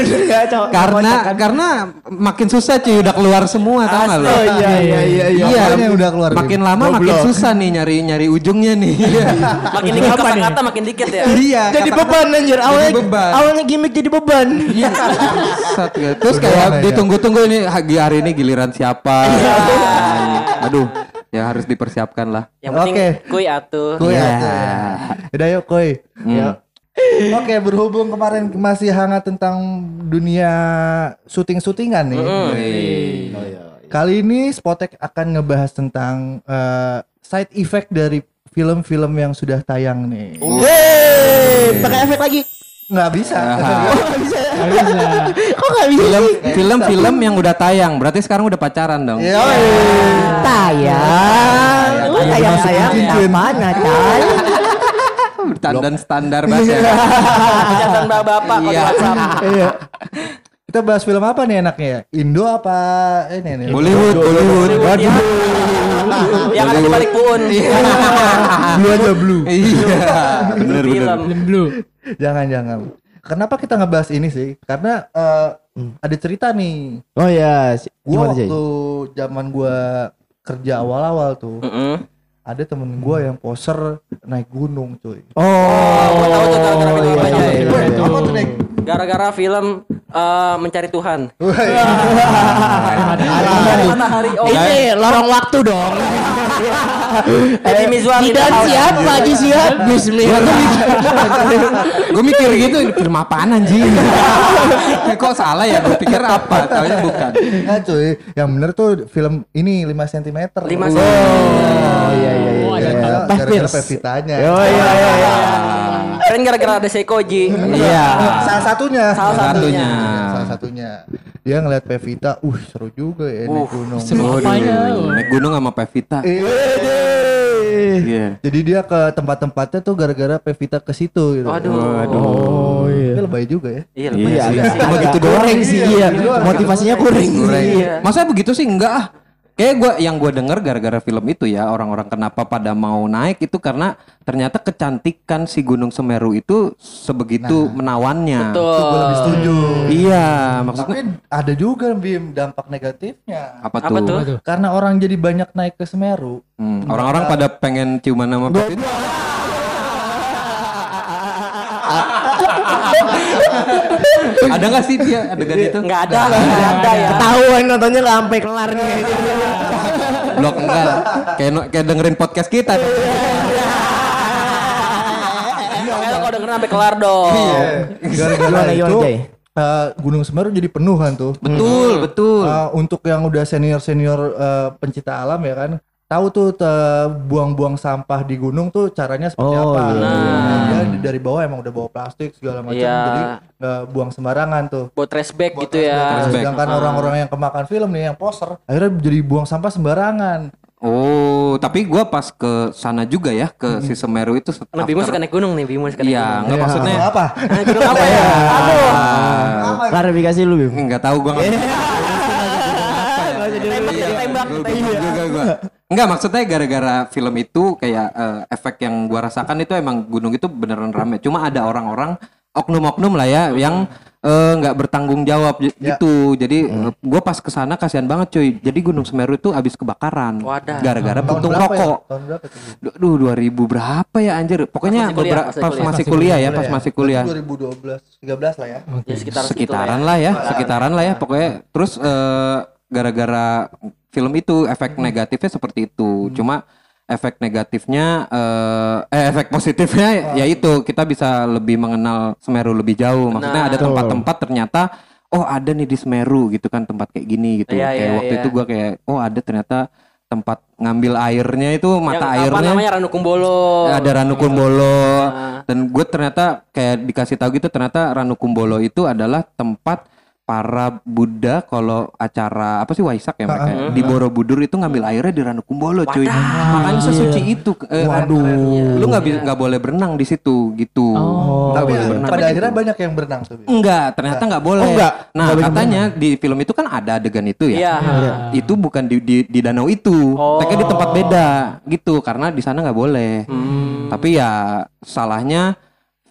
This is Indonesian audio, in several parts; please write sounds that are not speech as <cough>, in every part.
Bener ya, cowok. Karena karena makin susah cuy udah keluar semua tau gak lo? Oh iya iya iya iya. Iya, yang udah keluar, makin lama makin susah nih nyari nyari ujungnya nih. <laughs> Makin dikit kata-kata makin dikit ya. iya. Jadi beban anjir awalnya beban. awalnya gimmick jadi beban. Iya. Gitu. Terus kayak ya. ditunggu-tunggu ini hari hari ini giliran siapa. Aduh, ya harus dipersiapkan lah. Yang penting Oke. kuy atuh. Kuy Iya. atuh. Udah yuk kuy. Yuk. Oke, berhubung kemarin masih hangat tentang dunia syuting-syutingan nih. Kali ini Spotek akan ngebahas tentang eh, side effect dari film-film yang sudah tayang nih. Hei, pakai efek lagi. Nggak bisa. <laughs> Kok nggak bisa? Film film-film yang udah tayang, berarti sekarang udah pacaran dong. Ya, Tayang. Lu tayang sayang cincin. apa Natal? Dan standar banget ya. Bapak-bapak Iya. Iya. Kita bahas film apa nih enaknya ya? Indo apa ini nih? Bollywood, Bollywood. Ya. Yang ada di balik puun. Blue aja blue. Iya, bener bener. Film. blue. Jangan jangan. Kenapa kita ngebahas ini sih? Karena eh, ada cerita nih. Oh ya, Gua waktu zaman gua kerja awal-awal tuh, Mm-mm. Ada temen gua yang poser naik gunung, cuy. Oh, gua tahu tuh gara-gara film apa iya, iya, iya. apa tuh naik? Gara-gara film eh, Mencari Tuhan. Matahari oh Ini lorong waktu dong. Deddy Mizwar Dan siapa Haji Siap? Bismillah. Gue mikir gitu, ini film apaan anjing? Kok salah ya? Gue pikir apa? Taunya bukan. Enggak cuy, yang bener tuh film ini 5 cm. Lima Oh, cm. Oh iya iya iya. Oh. Pevitanya. Oh iya iya iya. Keren gara-gara ada Seikoji. Iya. Salah satunya. Salah satunya. Salah satunya. Dia ngeliat Pevita, uh seru juga ya naik gunung. Seru apanya? Naik gunung sama Pevita. Iya. Jadi dia ke tempat-tempatnya tuh gara-gara Pevita ke situ gitu. Waduh. Oh Ini iya. lebay juga ya. Iya, Iya lebih sih. sih. Cuma gitu doang. Kurang sih iya. Motivasinya kurang Kurang. sih. Masa begitu sih enggak ah. Kayak gua yang gua denger gara-gara film itu ya orang-orang kenapa pada mau naik itu karena ternyata kecantikan si Gunung Semeru itu sebegitu menawannya. Betul. Itu gue lebih setuju. Iya, maksudnya Tapi ada juga Bim dampak negatifnya. apa Apa tuh? tuh? Aduh. Karena orang jadi banyak naik ke Semeru. Hmm, orang-orang pada pengen ciuman sama Pevita. <laughs> <laughs> ada nggak sih dia adegan itu? Enggak ada, enggak ada ya. Ketahuan nontonnya nggak sampai kelar nih. Blok enggak. Kayak kayak dengerin podcast kita. Makanya kalau dengerin sampai kelar dong. Gara-gara itu eh, Gunung Semeru jadi penuh kan tuh. Betul, betul. Eh, untuk yang udah senior-senior eh, pencinta alam ya kan tahu tuh buang-buang sampah di gunung tuh caranya seperti Oh, apa. iya. Nah, dia di- dari bawah emang udah bawa plastik segala macam Iya. jadi nggak buang sembarangan tuh. Buat trashback Buat gitu ya. Sedangkan orang-orang yang kemakan film nih yang poser akhirnya jadi buang sampah sembarangan. Oh, tapi gua pas ke sana juga ya ke si Semeru itu Nah, Bimo suka naik gunung nih, Bimo suka naik Iya, gunung. enggak maksudnya apa? <laughs> Naik gunung apa ya? <laughs> Aduh. Klarifikasi lu Bim. enggak tahu gua nggak Tembak, Iya, tembak. juga gua. Enggak maksudnya gara-gara film itu kayak eh, efek yang gua rasakan itu emang gunung itu beneran rame. Cuma ada orang-orang oknum-oknum lah ya yang eh, nggak bertanggung jawab Ya. gitu. Jadi eh, gua pas ke sana kasihan banget cuy. Jadi Gunung Semeru itu habis kebakaran. Wadah. Gara-gara puntung berapa ya? rokok. Tahun berapa tuh? Duh, 2000 berapa ya anjir? Pokoknya Pas masih kuliah, pas kuliah. masih kuliah ya, pas Kuliah. masih kuliah. Berarti 2012, 13 lah ya. Ya sekitar segitu sekitaran lah ya, sekitaran lah ya pokoknya terus eh, gara-gara film itu efek negatifnya seperti itu. Cuma efek negatifnya eh, <laughs> eh efek positifnya ya itu kita bisa lebih mengenal Semeru lebih jauh. Maksudnya ada Betul. tempat-tempat ternyata oh ada nih di Semeru gitu kan tempat kayak gini gitu. Iya, kayak iya, waktu iya. itu gua kayak oh ada ternyata tempat ngambil airnya itu Yang mata apa airnya. namanya Ranu Kumbolo. ada Ranu Kumbolo. Nah. dan gue ternyata kayak dikasih tahu gitu ternyata Ranu Kumbolo itu adalah tempat para Buddha kalau acara apa sih Waisak ya mereka Hmm. di Borobudur itu ngambil airnya di Ranukumbolo cuy. Makanya sesuci itu. Eh, Waduh. Lu nggak bisa nggak boleh berenang di situ gitu. Oh. Nggak Tapi boleh berenang. pada akhirnya banyak yang berenang tuh. Enggak, ternyata nggak boleh. Oh, enggak? Nah, boleh katanya di film itu kan ada adegan itu ya. Iya. Itu bukan di, di di danau itu. Oh. Tapi di tempat beda gitu karena di sana nggak boleh. Hmm. Tapi ya salahnya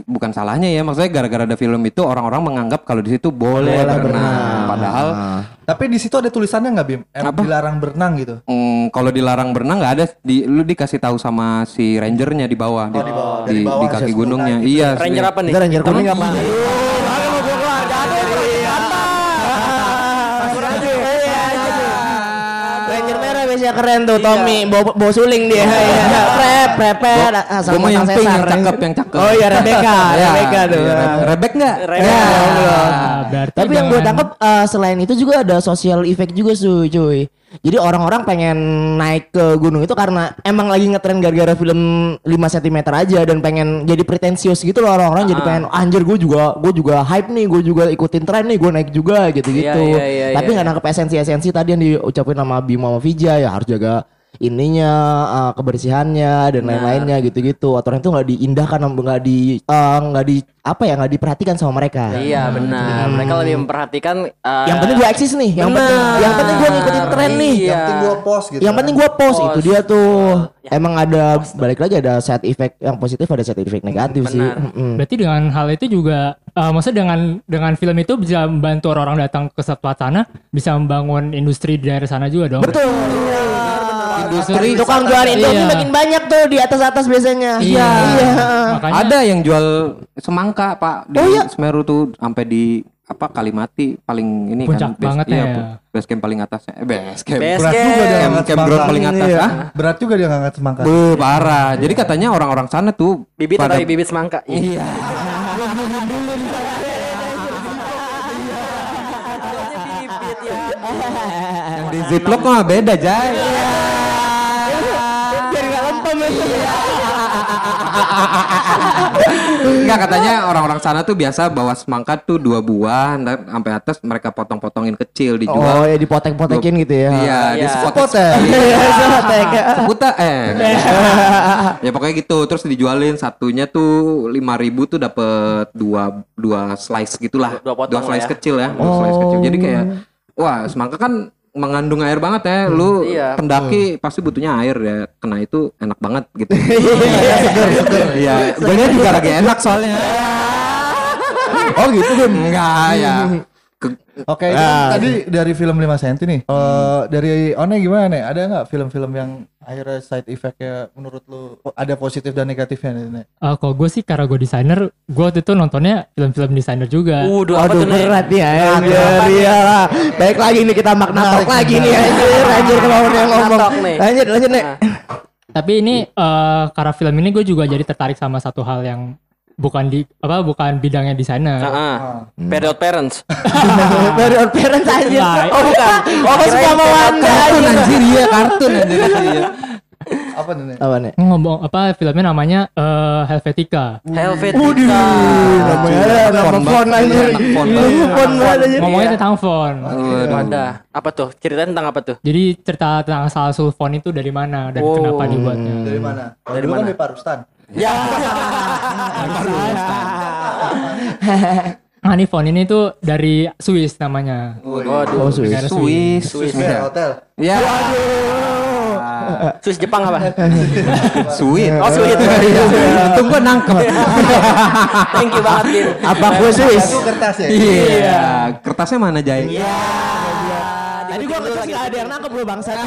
bukan salahnya ya maksudnya gara-gara ada film itu orang-orang menganggap kalau di situ boleh berenang. Padahal Tapi di situ ada tulisannya nggak Bim? Em, Apa? dilarang berenang gitu. mm, kalau dilarang berenang nggak ada di lu dikasih tahu sama si rangernya di bawah di, Oh, di bawah. di, bawah di kaki gunungnya. sepuluh Iya. Ranger apa nih? Ranger kuning apa? Biasanya keren tuh Tommy bawa, bawa suling dia Iya. prep prepet ah, Gua mau yang pink yang cakep yang cakep. oh iya Rebecca <laughs> Ya, Rebecca tuh iya, Re- Rebek nggak? Rebek. Ya, Ya, belum. Tapi yang gue tangkap eh, selain itu juga ada social effect juga cuy, cuy. Jadi orang-orang pengen naik ke gunung itu karena emang lagi ngetren gara-gara film 5 cm aja dan pengen jadi pretensius gitu loh orang-orang. Jadi pengen anjir gue juga gue juga hype nih, gue juga ikutin tren nih, gue naik juga gitu-gitu. Iya, iya, iya, Tapi iya, nggak nangkep esensi-esensi tadi yang diucapin sama Bima sama Vija ya harus jaga ininya eh, kebersihannya dan lain-lainnya gitu-gitu aturan itu nggak diindahkan nggak di eh, nggak di apa ya nggak diperhatikan sama mereka Iya benar. Mereka lebih memperhatikan. eh, yang penting gue eksis nih yang Bener. penting yang penting gue ngikutin tren nih Iya. Yang penting gua post gitu. yang penting gue post Post. itu dia tuh Ya. emang ada balik lagi ada side effect yang positif ada side effect negatif sih Benar. Mm-mm. Berarti dengan hal itu juga eh, maksudnya dengan dengan film itu bisa membantu orang-orang datang ke setelah sana bisa membangun industri di daerah sana juga dong. betul Industri tukang jual Indomie Iya. makin banyak tuh di atas atas biasanya Iya. iya Makanya Ada yang jual semangka pak di Oh, iya? Semeru tuh sampai di apa Kalimati paling ini Puncak kan banget iya, ya. base camp paling atasnya eh base camp Base Berat juga dia camp. camp ground paling atas Iya. ah Berat juga dia ngangkat semangka. Buh, parah jadi katanya orang-orang sana tuh Bibit pada atau bibit semangka. iya <laughs> yang di ziplock mah beda jay biar Enggak katanya orang-orang sana tuh biasa bawa semangka tuh dua buah sampai atas mereka potong-potongin kecil oh dijual ya dipotek-potekin gitu ya iya di Iya. Spot ya? <laughs> Iya, potek. <laughs> seputa eh <laughs> ya pokoknya gitu terus dijualin satunya tuh lima ribu tuh dapet dua dua slice gitulah Dua potong slice lah ya. kecil ya dua slice kecil jadi kayak wah semangka kan mengandung air banget ya. Lu Iya. pendaki pasti butuhnya air ya. Kena itu enak banget gitu. <laughs> Iya gue juga lagi enak soalnya. Oh gitu kan enggak ya <laughs> Oke, itu Ah. kan tadi dari film 5 cm nih. Eh dari One gimana nih? Ada nggak film-film yang akhirnya side effect-nya menurut lu ada positif dan negatifnya nih? Nek? Eh, kalau gue sih karena gue desainer, gue waktu itu nontonnya film-film desainer juga. Waduh, apa Aduh tuh nih? berat nih anjir iya lah. Baik lagi nih kita makna talk lagi nih anjir anjir kalau udah ngomong. Lanjut lanjut nih. Tapi ini eh, karena film ini gue juga jadi tertarik sama satu hal yang bukan di apa bukan bidangnya desainer. Heeh. Period parents. <laughs> Dari parents anjir. Nah, Oh bukan. Oh suka mau anda kartun anjir. iya kartun anjir <laughs> iya. Apa nih? Apa nih? Ngomong apa filmnya namanya eh, Helvetica. Helvetica. Namanya ada nama Font anjir. Font Iya, anjir. Ngomongnya tentang font. Waduh. Ada. Apa tuh? Ceritanya tentang apa tuh? Jadi cerita tentang asal usul font itu dari mana dan Oh. kenapa dibuatnya. Dari mana? Dari kan mana? dari Parustan. Ya. <laughs> Nah <laughs> ini font ini tuh dari Swiss namanya. Waduh. Oh, Swiss. Swiss Swiss. Swiss ya. Hotel. ya Swiss Jepang apa? <laughs> sweet Oh, sweet. itu gua nangkep <laughs> Thank you banget, Bin. Apa khusus? Itu kertas ya? iya kertasnya mana Jay Tadi gua ngecas nggak ada yang nangkep lu bangsat.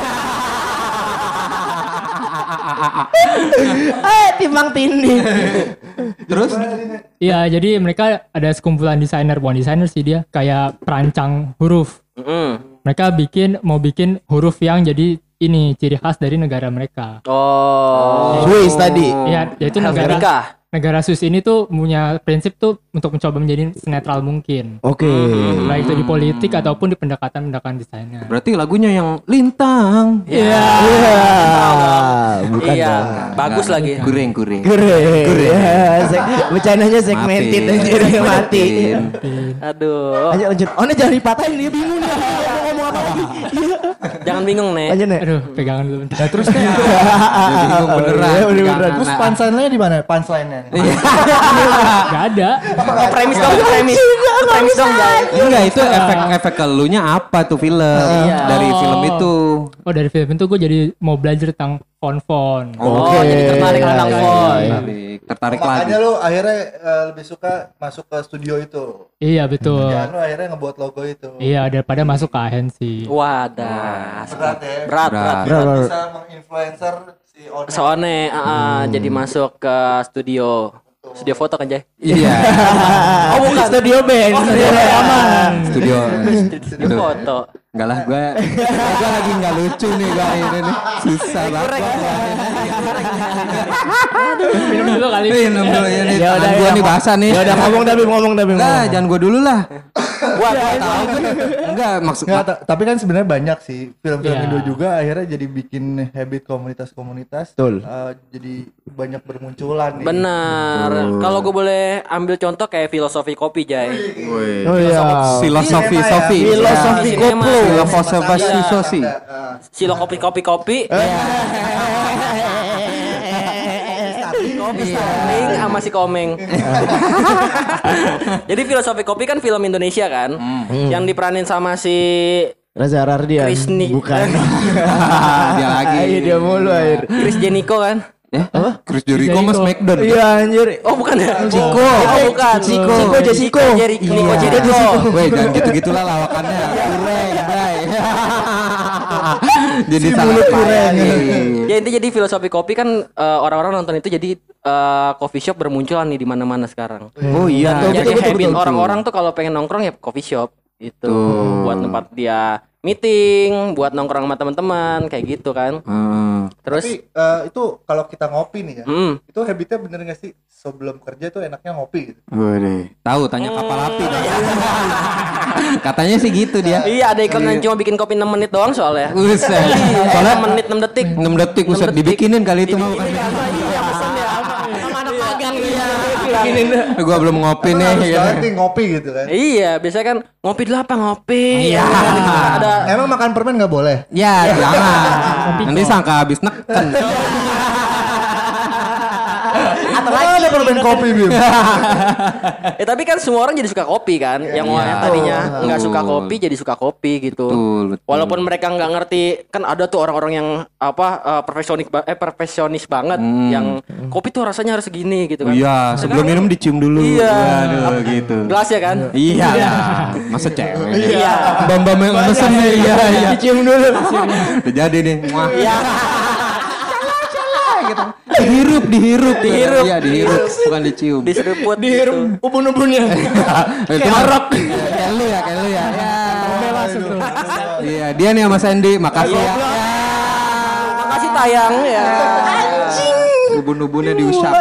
Eh timbang tindih. terus Iya jadi mereka ada sekumpulan desainer bukan desainer sih dia kayak perancang huruf. Mm. Mereka bikin mau bikin huruf yang jadi ini ciri khas dari negara mereka. Oh. Swiss tadi. Iya, yaitu negara Helvetica. Negara Swiss ini tuh punya prinsip tuh untuk mencoba menjadi senetral mungkin. Oke. Baik itu di politik ataupun di pendekatan-pendekatan desainnya. Berarti lagunya yang lintang. Iya. Iya. Bukan Iya, dong. bagus Nggak, lagi. Guring, guring. Keren. Ya, seg- bercandanya segmented Maafin. anjir mati. Maafin. Aduh, Lanjut lanjut. Oh, ini jangan dipatahin dia bingung. Mau ngomong apa lagi? Iya. jangan bingung nih. Lanjut nih. Aduh, pegangan dulu bentar. Nah, terus nih, bingung beneran. Iya, bener-bener. Jangan, terus punchline-nya di mana? Punchline-nya. <laughs> Gak ada. Oh, premis dong, premis. Premis dong. Enggak, itu efek-efek ke elunya apa tuh film? Iya. Dari film itu. Oh dari film itu gue jadi mau belajar tentang font-font. Oh, jadi tertarik tentang Iya, font. iya. Tertarik, tertarik lagi. makanya lu akhirnya eh, lebih suka masuk ke studio itu. Iya betul. Ya, lu akhirnya ngebuat logo itu. Iya daripada masuk ke agensi. Wadah. Berat ya. Berat, berat. Berat, berat. Bisa menginfluencer si owner. Soalnya ah, jadi masuk ke studio. Studio foto kan, Jay? Iya, <laughs> Oh, bukan <laughs> studio band. Studio aman. studio. Studio foto. Enggak lah, gue gue lagi nggak lucu nih gue ini nih. Susah banget. Minum dulu kali. Nih, minum dulu ya nih. Ya udah, gue ya, nih basah nih. Ya udah ngomong tapi ngomong tapi Lah, ngomong. jangan gue dulu lah. Gua gua tahu. Enggak, maksud Nggak, ta- tapi kan sebenarnya banyak sih film-film Iya. Indo juga akhirnya jadi bikin habit komunitas-komunitas. Betul. Eh, jadi banyak bermunculan nih. Benar. Kalau gue boleh ambil contoh kayak filosofi kopi, Jay. Oh iya. filosofi ya. sofi. Filosofi Iya, cinema. Filosofi Iya. sofi. Nah, Silo kopi kopi kopi. Kopi Starling sama si Komeng. <laughs> Jadi filosofi kopi kan film Indonesia kan, yang diperanin sama si Reza Rardian. Krisni. Bukan. <laughs> Dia lagi. Ayo dia mulu air. Chris Jeniko kan. Eh, Chris Jericho mas Smackdown. Iya anjir. Oh bukan ya? Chico. Oh bukan. Chico. Chico, Jessico. Jeri- Nico Iya. Jericho. Weh, jangan gitu-gitulah lawakannya. Kureng, bray. <laughs> <laughs> Jadi salah payah nih. <laughs> Ya intinya jadi filosofi kopi kan eh, orang-orang nonton itu jadi eh, coffee shop bermunculan nih di mana-mana sekarang. Oh iya. jadi betul, betul, habit betul. orang-orang tuh kalau pengen nongkrong ya coffee shop itu Tuh. buat tempat dia meeting, buat nongkrong sama teman-teman kayak gitu kan. Hmm. Terus Tapi eh, itu kalau kita ngopi nih ya, hmm, itu habitnya bener gak sih sebelum kerja tuh enaknya ngopi gitu? Waduh. Tahu tanya kapal api. <laughs> Katanya sih gitu dia. iya ada iklan yang cuma bikin kopi 6 menit doang soalnya. Buset. Iya, Soalnya 6 menit 6 detik. 6 detik buset 6 detik. dibikinin kali itu mah bukan. Gua belum ngopi nih. Harus gitu. banget nih ngopi gitu kan. Iya, biasanya kan ngopi dulu apa ngopi. Iya. Ada Emang makan permen nggak boleh? Ya, <laughs> jangan. Nanti sangka habis neken. <laughs> Atau ada permen kopi Bim? Eh <laughs> tapi kan semua orang jadi suka kopi kan. Yang orang yang tadinya nggak suka kopi jadi suka kopi gitu. Betul, betul. Walaupun mereka nggak ngerti kan ada tuh orang-orang yang apa eh, profesionis ba- eh profesionis banget yang kopi tuh rasanya harus segini gitu kan. Iya, sebelum minum dicium dulu. Iya. Gitu. Gelas ya kan? Iya, masa cewek. Iya. Bamba nih, iya, iya. Dicium dulu. Udah jadi nih. Wah, Iya. Dihirup, dihirup. Dihirup. Iya, dihirup, bukan dicium. Diseruput gitu. Dihirup ubun-ubunnya. Itu marok. Kayak lu ya, kayak lu ya. Iya, dia nih sama Sandy. Makasih ya. Makasih tayang ya. Ubun-ubunnya diusap.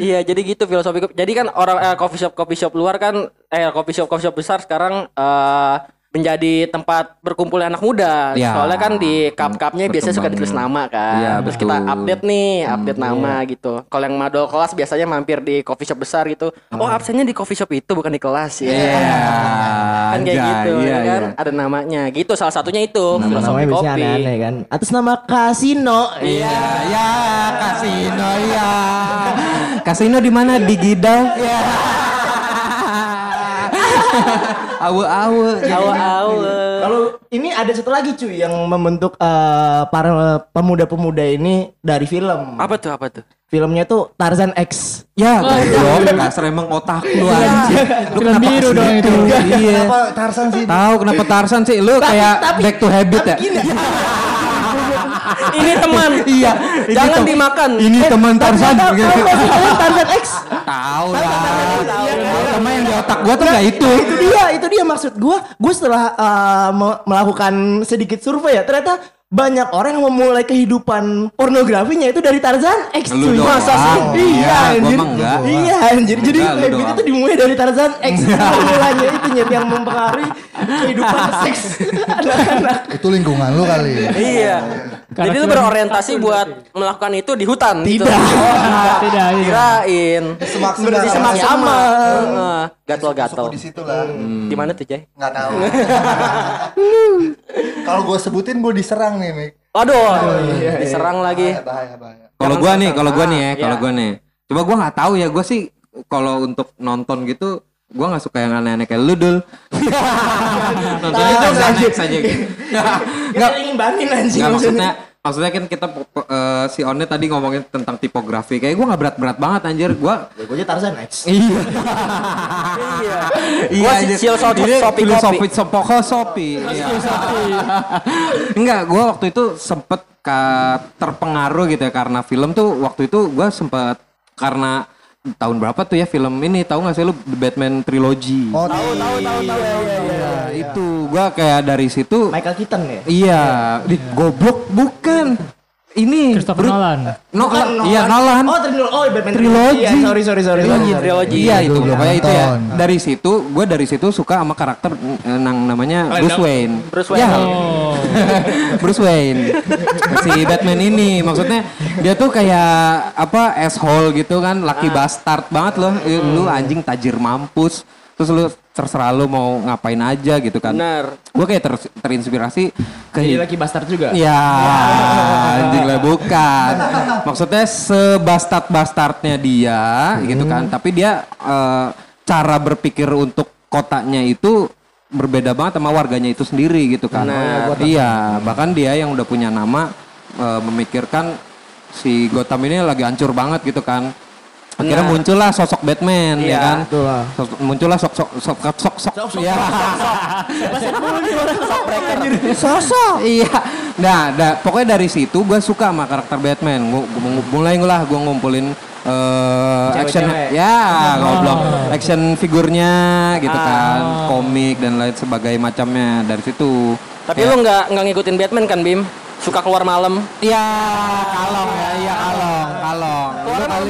Iya, jadi gitu filosofi. Jadi kan orang eh, coffee shop coffee shop luar kan eh coffee shop coffee shop besar sekarang eh menjadi tempat berkumpulnya anak muda. Ya. Soalnya kan di cup-cupnya biasanya suka ditulis nama kan. Iya, Terus betul. kita update nih, update nama gitu. Kalau yang madol kelas biasanya mampir di coffee shop besar gitu. Oh, absennya di coffee shop itu bukan di kelas ya. Iya. Kan kayak anjay, gitu iya, ya kan. iya. Ada namanya. Gitu salah satunya itu filosofi Namanya biasanya kopi. aneh-aneh kan. Atas nama kasino. Iya, ya, kasino ya. Kasino di mana? Di Gidal. Ya. <laughs> Awe-awe. Awa-awa. Kalau ini ada satu lagi cuy yang membentuk eh, para pemuda-pemuda ini dari film. Apa tuh? Apa tuh? Filmnya tuh Tarzan X. Ya, goblok. Dasar emang otak lu anjing. Lu Film kenapa biru dong itu. Iya. Kenapa Tarsan sih? Tahu kenapa Tarsan sih? Lu kayak back to habit ya? Ini teman. <laughs> Iya. ini Jangan tem- dimakan. Ini teman Tarzan. Gitu. Tarzan X? Tahu lah. Otak gua tuh enggak itu. itu dia, itu dia maksud gua. Gue setelah me- melakukan sedikit survei ya, ternyata banyak orang yang memulai kehidupan pornografinya itu dari Tarzan X cuy. Masa sih? Iya, Iya, anjir. enggak. Iya, anjir. Jadi habit itu dimulai dari Tarzan X. <laughs> Mulanya itu nyet yang mempengaruhi kehidupan <laughs> seks anak-anak. Itu lingkungan lu kali. Iya. Jadi lu berorientasi buat melakukan itu di hutan gitu. Tidak. Oh, Tidak. Kirain. Semak Di semak Sama. sama. Gatel-gatel. Di situ lah. Di mana tuh, Jay? Nggak tahu. <laughs> Kalau gue sebutin gue diserang nih, Mik. Aduh, diserang lagi. Bahaya, bahaya. Kalau Jangan gua nih, kalau gua nih ya, kalau iya. gua nih. Coba gua nggak tahu ya, gua sih kalau untuk nonton gitu gua nggak suka yang aneh-aneh kayak lu dul. <laughs> Nontonnya Tahu, Tarzan anjir. X aja gitu. Enggak ngimbangin anjing Nggak, maksudnya. Maksudnya kan kita eh, si One tadi ngomongin tentang tipografi kayak gua nggak berat-berat banget anjir gua Ya, gue aja Tarzan X. <laughs> iya Iya. Gua anjir. sil sopi Ini sopi sopoko sopi Iya. <laughs> enggak gua waktu itu sempet ka- terpengaruh gitu ya karena film tuh waktu itu gua sempet karena tahun berapa tuh ya film ini tahu nggak sih lu The Batman Trilogy Oh, tahu, tahu, tahu, tahu. Itu gua kayak dari situ Michael Keaton ya. Iya, di goblok bukan. Ini Christopher Bru- Nolan. Nolan. Iya, Nolan. Oh, trilogi. Oh, Batman Trilogi. Iya, sorry, sorry, sorry. sorry, sorry. Trilogi. Iya itu, Belum pokoknya itu ya. Dari situ, gue dari situ suka sama karakter eh, nang namanya Bruce Wayne. Bruce Wayne. Ya, <laughs> Oh. Bruce Wayne. si Batman ini, maksudnya dia tuh kayak apa asshole gitu kan, laki Ah. bastard banget loh. Eh, Lu anjing tajir mampus. Terus lu terserah lu mau ngapain aja gitu kan. Benar. Gue kayak ter- terinspirasi ke Jadi lagi bastard juga. Ya, anjing lah bukan. Maksudnya sebastard-bastardnya dia gitu kan. Tapi dia eh, cara berpikir untuk kotanya itu berbeda banget sama warganya itu sendiri gitu kan. Benar. iya, bahkan dia yang udah punya nama eh, memikirkan si Gotham ini lagi hancur banget gitu kan. Akhirnya Benar. muncullah sosok Batman ya Iya. kan. Betul lah. Sosok- muncullah sok sok sok sok sok sok ya. Sosok. <laughs> Iya. Nah, nah, pokoknya dari situ gue suka sama karakter Batman. Gua, mulai lah gue ngumpulin eh, action Cewek-cewek. ya goblok action figurnya gitu kan komik dan lain sebagai macamnya dari situ Tapi lu nggak nggak ngikutin Batman kan, Bim? Suka keluar malam. iya kalong ya iya kalong kalong Keluar Lu malam.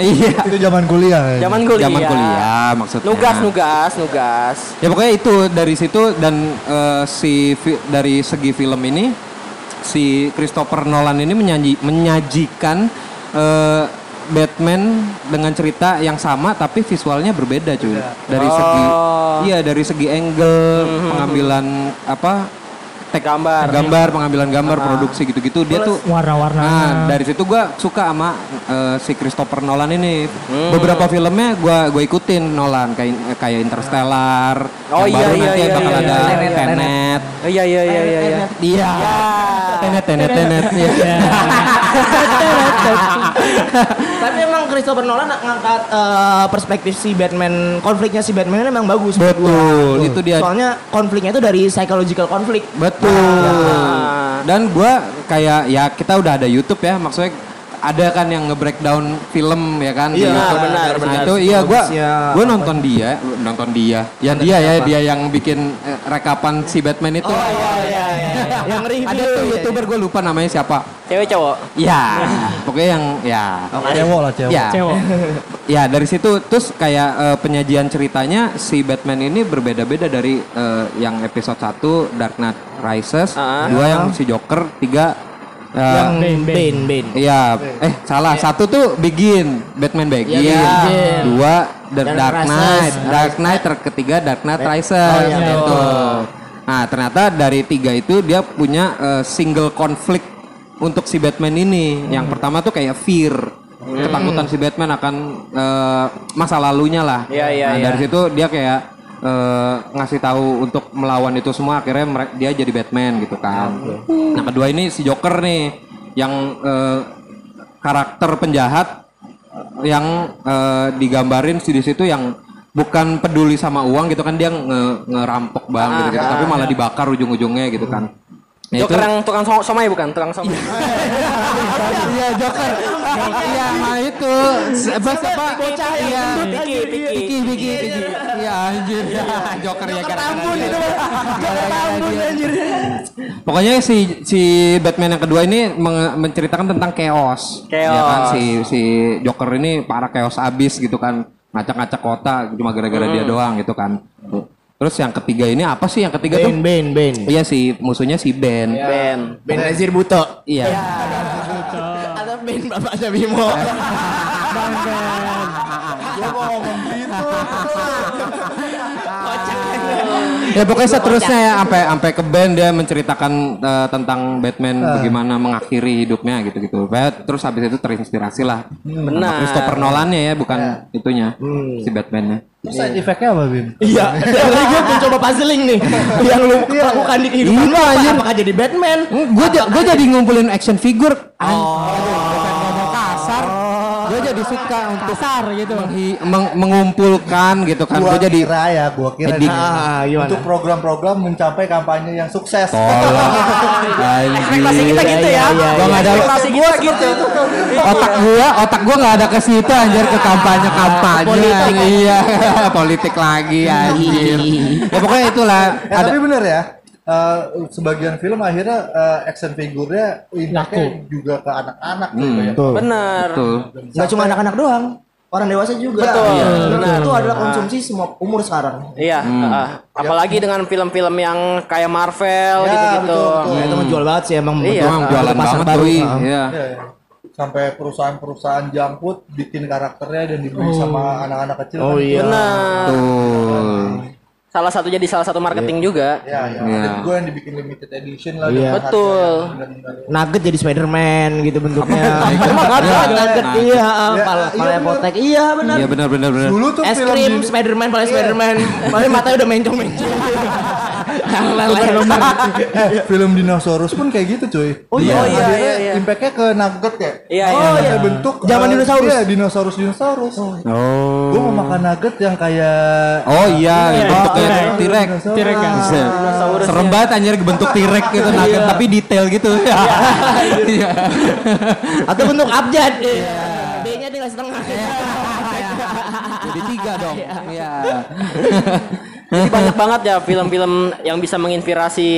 Iya Itu zaman kuliah. ya. Zaman kuliah. zaman kuliah maksudnya Nugas, nugas, nugas. Ya pokoknya itu dari situ dan eh, si dari segi film ini si Christopher Nolan ini menyanyi, menyajikan eh, Batman dengan cerita yang sama tapi visualnya berbeda cuy. Dari segi iya dari segi angle, pengambilan apa tek Gambar. gambar, pengambilan gambar, produksi gitu-gitu dia tuh Warna-warna. Nah, dari situ gua suka sama eh, si Christopher Nolan ini. Hmm. Beberapa filmnya gua gua ikutin Nolan kayak kayak Interstellar. Oh, yang iya, baru iya, nanti iya, bakal iya, ada iya, iya. Tenet. Oh, iya iya iya iya. iya. Iya. Tenet Tenet Tenet. <laughs> Iya. Tapi emang Christopher Nolan ngangkat eh, perspektif si Batman, konfliknya si Batman ini emang bagus. gua. Betul, itu dia. Soalnya konfliknya itu dari psychological konflik. Betul. Dan gua kayak ya kita udah ada YouTube ya, maksudnya ada kan yang nge-breakdown film ya kan Iya, benar, Nah, benar. Itu iya gua gua nonton dia, nonton dia. Ya dia ya, dia yang bikin eh, rekapan si Batman itu. iya, Yang review. Ada tuh iya, youtuber gue lupa namanya siapa. Cewek cowok. Ya, <laughs> pokoknya yang ya. Cewek lah, cewek. Ya, Cewek. <laughs> ya dari situ terus kayak eh, penyajian ceritanya si Batman ini berbeda-beda dari eh, yang episode 1 Dark Knight Rises, Ah. dua yang si Joker, tiga eh, Yang Bane, Bane. Iya, eh salah satu tuh Begin, Batman Begin, Iya, Begin. dua The Dark. Knight, Dark Knight ter ketiga Dark Knight Rises, Oh, iya, gitu. Nah ternyata dari tiga itu dia punya eh, single konflik untuk si Batman ini. Yang pertama tuh kayak fear, ketakutan si Batman akan eh, masa lalunya lah. Iya, iya, nah iya. dari situ dia kayak eh, ngasih tahu untuk melawan itu semua akhirnya dia jadi Batman gitu kan. Nah kedua ini si Joker nih yang eh, karakter penjahat yang eh, digambarin di situ yang bukan peduli sama uang gitu kan dia nge- ngerampok bang gitu, gitu tapi malah dibakar ujung-ujungnya gitu kan. Ya, Joker itu- yang tukang som- somai bukan? Tukang somai. Iya Joker. <laughs> Iya mah itu. Apa siapa? Iya. Piki, Piki. Piki Piki Piki. Iya anjir. Joker ya gara-gara Tambun itu mah. Joker tambun anjir. Pokoknya si si Batman yang kedua ini menceritakan tentang chaos. Chaos. Ya kan si si Joker ini para chaos abis gitu kan. Ngacak-ngacak kota cuma gara-gara dia doang gitu kan. Terus yang ketiga ini apa sih yang ketiga Ben tuh? Ben Ben. Iya si musuhnya si Ben. Ben. Ben Nazir Buto. Iya. Atau Ben Bapaknya Bimo. Gua mau ngomong gitu. <laughs> Ya pokoknya seterusnya ya sampai sampai ke band dia menceritakan eh, tentang Batman bagaimana mengakhiri hidupnya gitu-gitu. Terus habis itu terinspirasi lah. Benar. Christopher Nolan ya bukan itunya si Batman-nya. Terus side effect-nya apa, Bim? Iya. <laughs> Dari gue mencoba puzzling nih. Yang lu lakukan di kehidupan Iya, lu. Apakah jadi Batman? Gue gue jadi ngumpulin action figure. Oh. Jadi suka untuk Kasar gitu. menghi- meng- mengumpulkan gitu kan. Gua Gue jadi kira ya, gua kira Edik. nih, Ah, gimana? untuk program-program mencapai kampanye yang sukses. tolong. <laughs> Ekspektasi kita gitu ya. Iya, iya, Gua nggak ada Ekspektasi kita gitu. otak gua otak gua nggak ada ke situ anjir ke kampanye kampanye Politik. iya <laughs> politik lagi anjir ya pokoknya itulah Eh, ada tapi bener ya. Eh, sebagian film akhirnya eh, action figurnya impactnya juga ke anak-anak gitu ya. Benar. Nggak cuma anak-anak doang. Orang dewasa juga. Betul, Iya. benar. Itu adalah konsumsi semua umur sekarang. Iya, heeh. apalagi dengan film-film yang kayak Marvel Ya, gitu-gitu. betul, betul. Ya, itu menjual banget sih emang. Iya. betul. jualan banget baru. tuh iya Iya, iya. Sampai perusahaan-perusahaan food bikin karakternya dan dibeli sama anak-anak kecil. Oh kan. iya. Benar. tuh Salah satu jadi salah satu marketing juga. Ya, ya. Iya. Ada juga yang dibikin limited edition lah. Iya. dengan Betul. benar-benar- Nugget jadi Spider-Man gitu bentuknya. Emang ada Iya, Nugget iya, Ya, pala iya, pala potek. Iya benar. iya benar benar benar Dulu tuh Es krim Spider-Man, pala Iya. Spider-Man. <laughs> Paling matanya udah mencong-mencong. <laughs> Yang lain-lain. eh, film dinosaurus pun kayak gitu cuy. Oh iya, oh iya, Akhirnya iya, iya. Impactnya ke nugget ya. Iya, oh, iya. iya. bentuk Zaman eh, dinosaurus. Iya, dinosaurus dinosaurus. oh Gue mau makan nugget yang kayak oh iya bentuknya iya, T-Rex dinosaurus. T-Rex kan. Serem banget anjir bentuk T-Rex gitu nugget tapi detail gitu iya Atau bentuk abjad. B-nya tinggal setengah. jadi tiga dong iya <laughs> Jadi banyak banget ya film-film yang bisa menginspirasi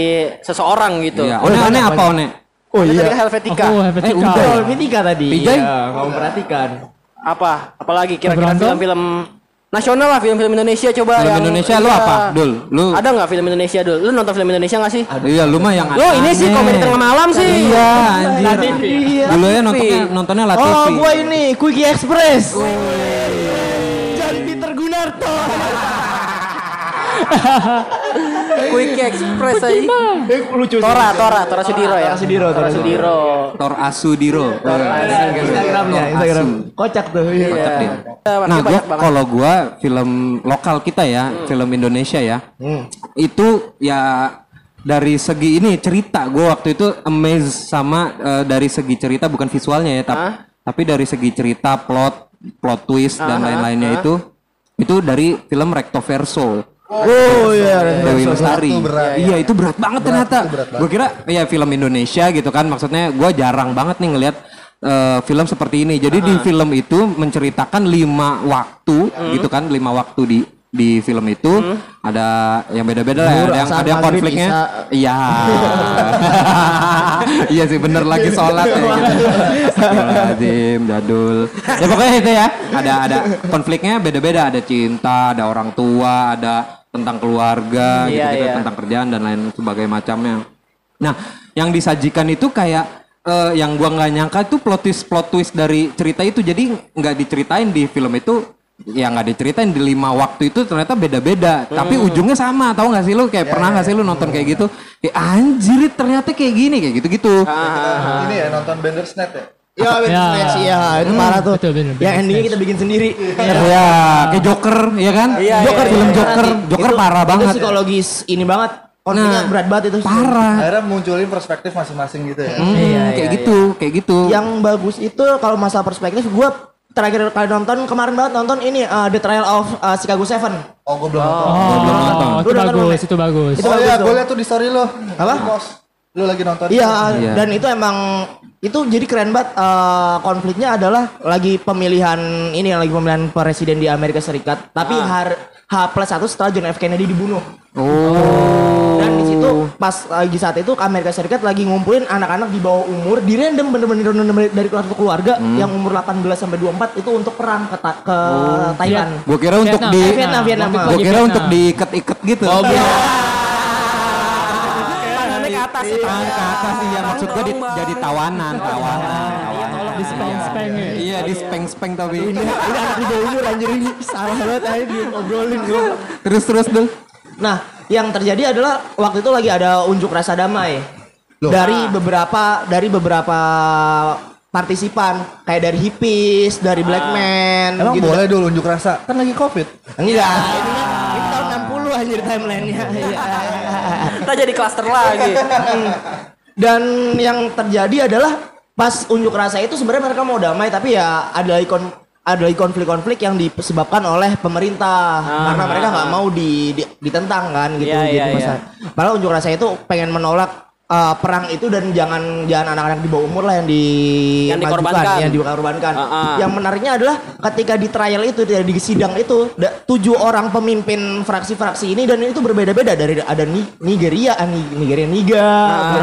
seseorang gitu. iya one one apa one Oh Ada iya. tadi Helvetica. Oh, Helvetica. Eh, udah. Oh, Mitika tadi. Iya, kamu perhatikan. Apa? Apalagi kira-kira film-film nasional lah film-film Indonesia coba Film yang Indonesia lu iya. apa, Dul? Lu- Ada nggak film Indonesia Dul? Lu nonton film Indonesia nggak sih? iya lu mah yang Lu ini sih komedi tengah malam sih. iya anjir dulu ya nontonnya nontonnya Oh, Latifi gua ini Quickie Express. <laughs> Quick Express aja. Eh, lucu sih. Tora, Tora, Tora Sudiro ya. Tora Sudiro, Tora Tora Sudiro. Tor Asudiro Instagramnya, Instagram. Kocak tuh. Iya. Kocak dia. Nah, gua banyak banget. kalau gua film lokal kita ya, film Indonesia ya, itu ya dari segi ini cerita, gua waktu itu amazed sama eh, dari segi cerita bukan visualnya ya, tapi tapi dari segi cerita, plot, plot twist dan lain-lainnya itu itu dari film Recto Verso. Oh iya. Dewi Lestari. itu berat. Iya, itu berat banget ternyata. berat banget. Gue kira ya film Indonesia gitu kan. Maksudnya gue jarang banget nih ngelihat eh, film seperti ini. Jadi di film itu menceritakan lima waktu gitu kan, lima waktu di di film itu ada yang beda-beda lah. Zuhur, Ada yang ada yang konfliknya. Iya. <laughs> iya sih bener lagi sholat ya. Gitu. Astagfirullahaladzim, jadul. Ya pokoknya itu ya. Ada ada konfliknya beda-beda. Ada cinta, ada orang tua, ada tentang keluarga, Iya, gitu-gitu, iya. tentang kerjaan dan lain sebagainya macamnya. Nah, yang disajikan itu kayak eh, yang gua nggak nyangka itu plot twist plot twist dari cerita itu. Jadi nggak diceritain di film itu ya nggak diceritain di lima waktu itu ternyata beda-beda tapi ujungnya sama tahu nggak sih lu kayak pernah nggak sih lu nonton kayak gitu kayak anjir ternyata kayak gini kayak gitu-gitu Ini ya nonton Bandersnatch ya. Iya, Ya. bener sih ya. Itu parah tuh. betul, bener, Yang bener. endingnya kita bikin sendiri. ya kayak Joker ya kan Iya, Joker iya, film iya. Joker Joker Itu- parah itu banget psikologis ini banget. Konfliknya Nah, berat banget itu. parah Akhirnya munculin perspektif masing-masing gitu ya. Hmm, Iya, kayak iya, gitu kayak gitu Yang bagus itu kalau masalah perspektif gue terakhir kali nonton kemarin banget nonton ini uh, The Trial of uh, Chicago Seven. Oh, gue belum nonton. Oh, belum nonton. itu Lu nonton bagus, itu bagus. Itu oh bagus iya, tuh. gue liat tuh di story lo. Apa? Lu lagi nonton? Iya, Iya. dan itu emang itu jadi keren banget eh, konfliknya adalah lagi pemilihan ini lagi pemilihan presiden di Amerika Serikat. Tapi har H plus satu setelah John F Kennedy dibunuh. Oh. Dan di situ pas lagi saat itu Amerika Serikat lagi ngumpulin anak-anak di bawah umur di random bener-bener random dari keluarga keluarga yang umur 18 sampai 24 itu untuk perang ke, Ta- ke Thailand. Gua kira untuk Vietnam, di Eh, Vietnam, Vietnam. Gua lagi kira Vietnam. untuk diikat-ikat gitu. Oh, Iya. Ke atas itu. Tangan ke atas iya maksud gua di- jadi tawanan, tawanan. Di speng-speng ya. Iya, di speng-speng tapi. Ini anak di bawah umur anjir ini <laughs> salah banget aja diobrolin gua. Terus terus dul. Nah, yang terjadi adalah waktu itu lagi ada unjuk rasa damai Loh. dari beberapa dari beberapa partisipan kayak dari hippies, dari black man, Emang gitu. boleh dulu unjuk rasa? Kan lagi covid. Enggak, ini kan ini tahun 60 anjir timelinenya. <laughs> Iya. Kita jadi klaster lagi. <laughs> Dan yang terjadi adalah pas unjuk rasa itu sebenarnya mereka mau damai tapi ya ada ikon ada konflik-konflik yang disebabkan oleh pemerintah. Karena mereka nggak mau di, di- ditentang kan gitu Iya, jadi iya, masa- Padahal unjuk rasa itu pengen menolak uh, perang itu dan jangan jangan anak-anak di bawah umur lah yang di Yang dikorbankan. yang dikorbankan. Ah, ah. Yang menariknya adalah ketika di trial itu di sidang itu da- tujuh orang pemimpin fraksi-fraksi ini dan itu berbeda-beda dari ada Ni- Nigeria, ah, Ni- Nigeria Niga,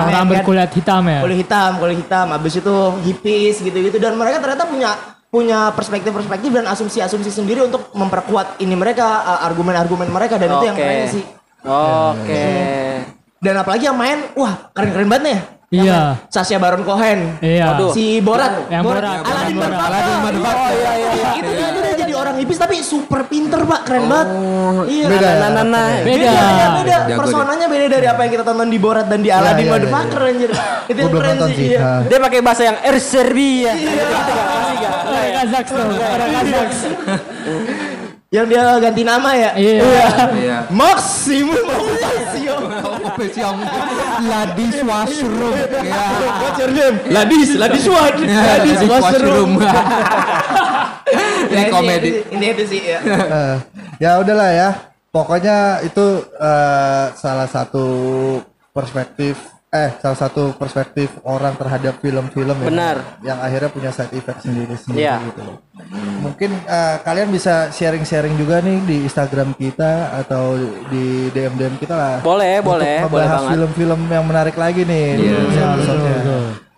Orang kan? berkulit hitam ya. kulit hitam, kulit hitam, habis itu hippies gitu-gitu dan mereka ternyata punya punya perspektif-perspektif dan asumsi-asumsi sendiri untuk memperkuat ini mereka uh, argumen-argumen mereka dan itu yang keren sih. Oke. Dan apalagi yang main, wah keren-keren banget nih. Iya. Sasha Baron Cohen. Iya. Aduh. Si Borat. Yang Borat, Aladin Borat. Aladin Motherfucker. Oh, iya, iya. Itu dia, dia jadi orang hippies tapi super pinter pak, keren banget. Iya. Beda ya? Nah, nah, nah. Beda, Beda. ya, beda. Jago Personanya beda dari apa yang kita tonton di Borat dan di Aladin iya, iya, Motherfucker anjir. <laughs> Itu yang keren sih. Iya. Dia pakai bahasa yang er Serbia. Orang Kazaks tuh. Orang Kazaks. Yang dia ganti nama ya? Iya. Iya. Maximum Ocasio. Sih yang Ladis washroom? Ya. What's your name? Ladis, Ladis what? Ladis washroom. Ini komedi. Ini itu sih ya. Eh, ya udahlah ya. Pokoknya itu eh, salah satu perspektif eh salah satu perspektif orang terhadap film-film yang, Benar. yang akhirnya punya side effect sendiri-sendiri Iya. gitu loh. Mungkin eh, kalian bisa sharing-sharing juga nih di Instagram kita atau di DM-DM kita lah. Boleh, Untuk boleh, boleh membahas banget. film-film yang menarik lagi nih di Iya.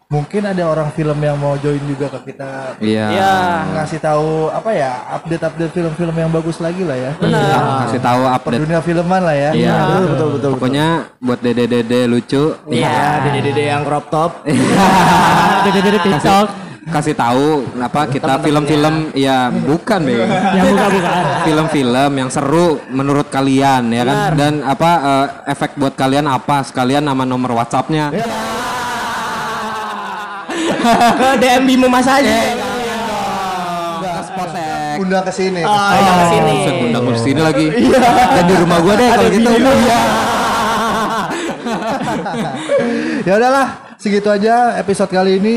Mungkin ada orang film yang mau join juga ke kita Iya. Ya. ngasih tahu apa ya update-update film-film yang bagus lagi lah ya. Benar. Kasih tahu Per update. dunia filman lah ya. Iya. Betul, betul, betul. Pokoknya buat dede-dede lucu. Iya, dede-dede yang crop top. <laughs> Dede-dede TikTok. Kasih tahu apa kita film-film ya bukan be. Yang buka-bukaan. film-film yang seru menurut kalian ya kan dan apa eh, efek buat kalian apa sekalian nama nomor WhatsAppnya Ke DM Bimo Mas aja. Undang ke sini. Oh, iya ke sini. Undang ke sini lagi dan di rumah gua deh kalau gitu <laughs> ya udahlah, segitu aja episode kali ini.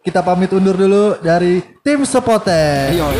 Kita pamit undur dulu dari tim Sepotek. Yo.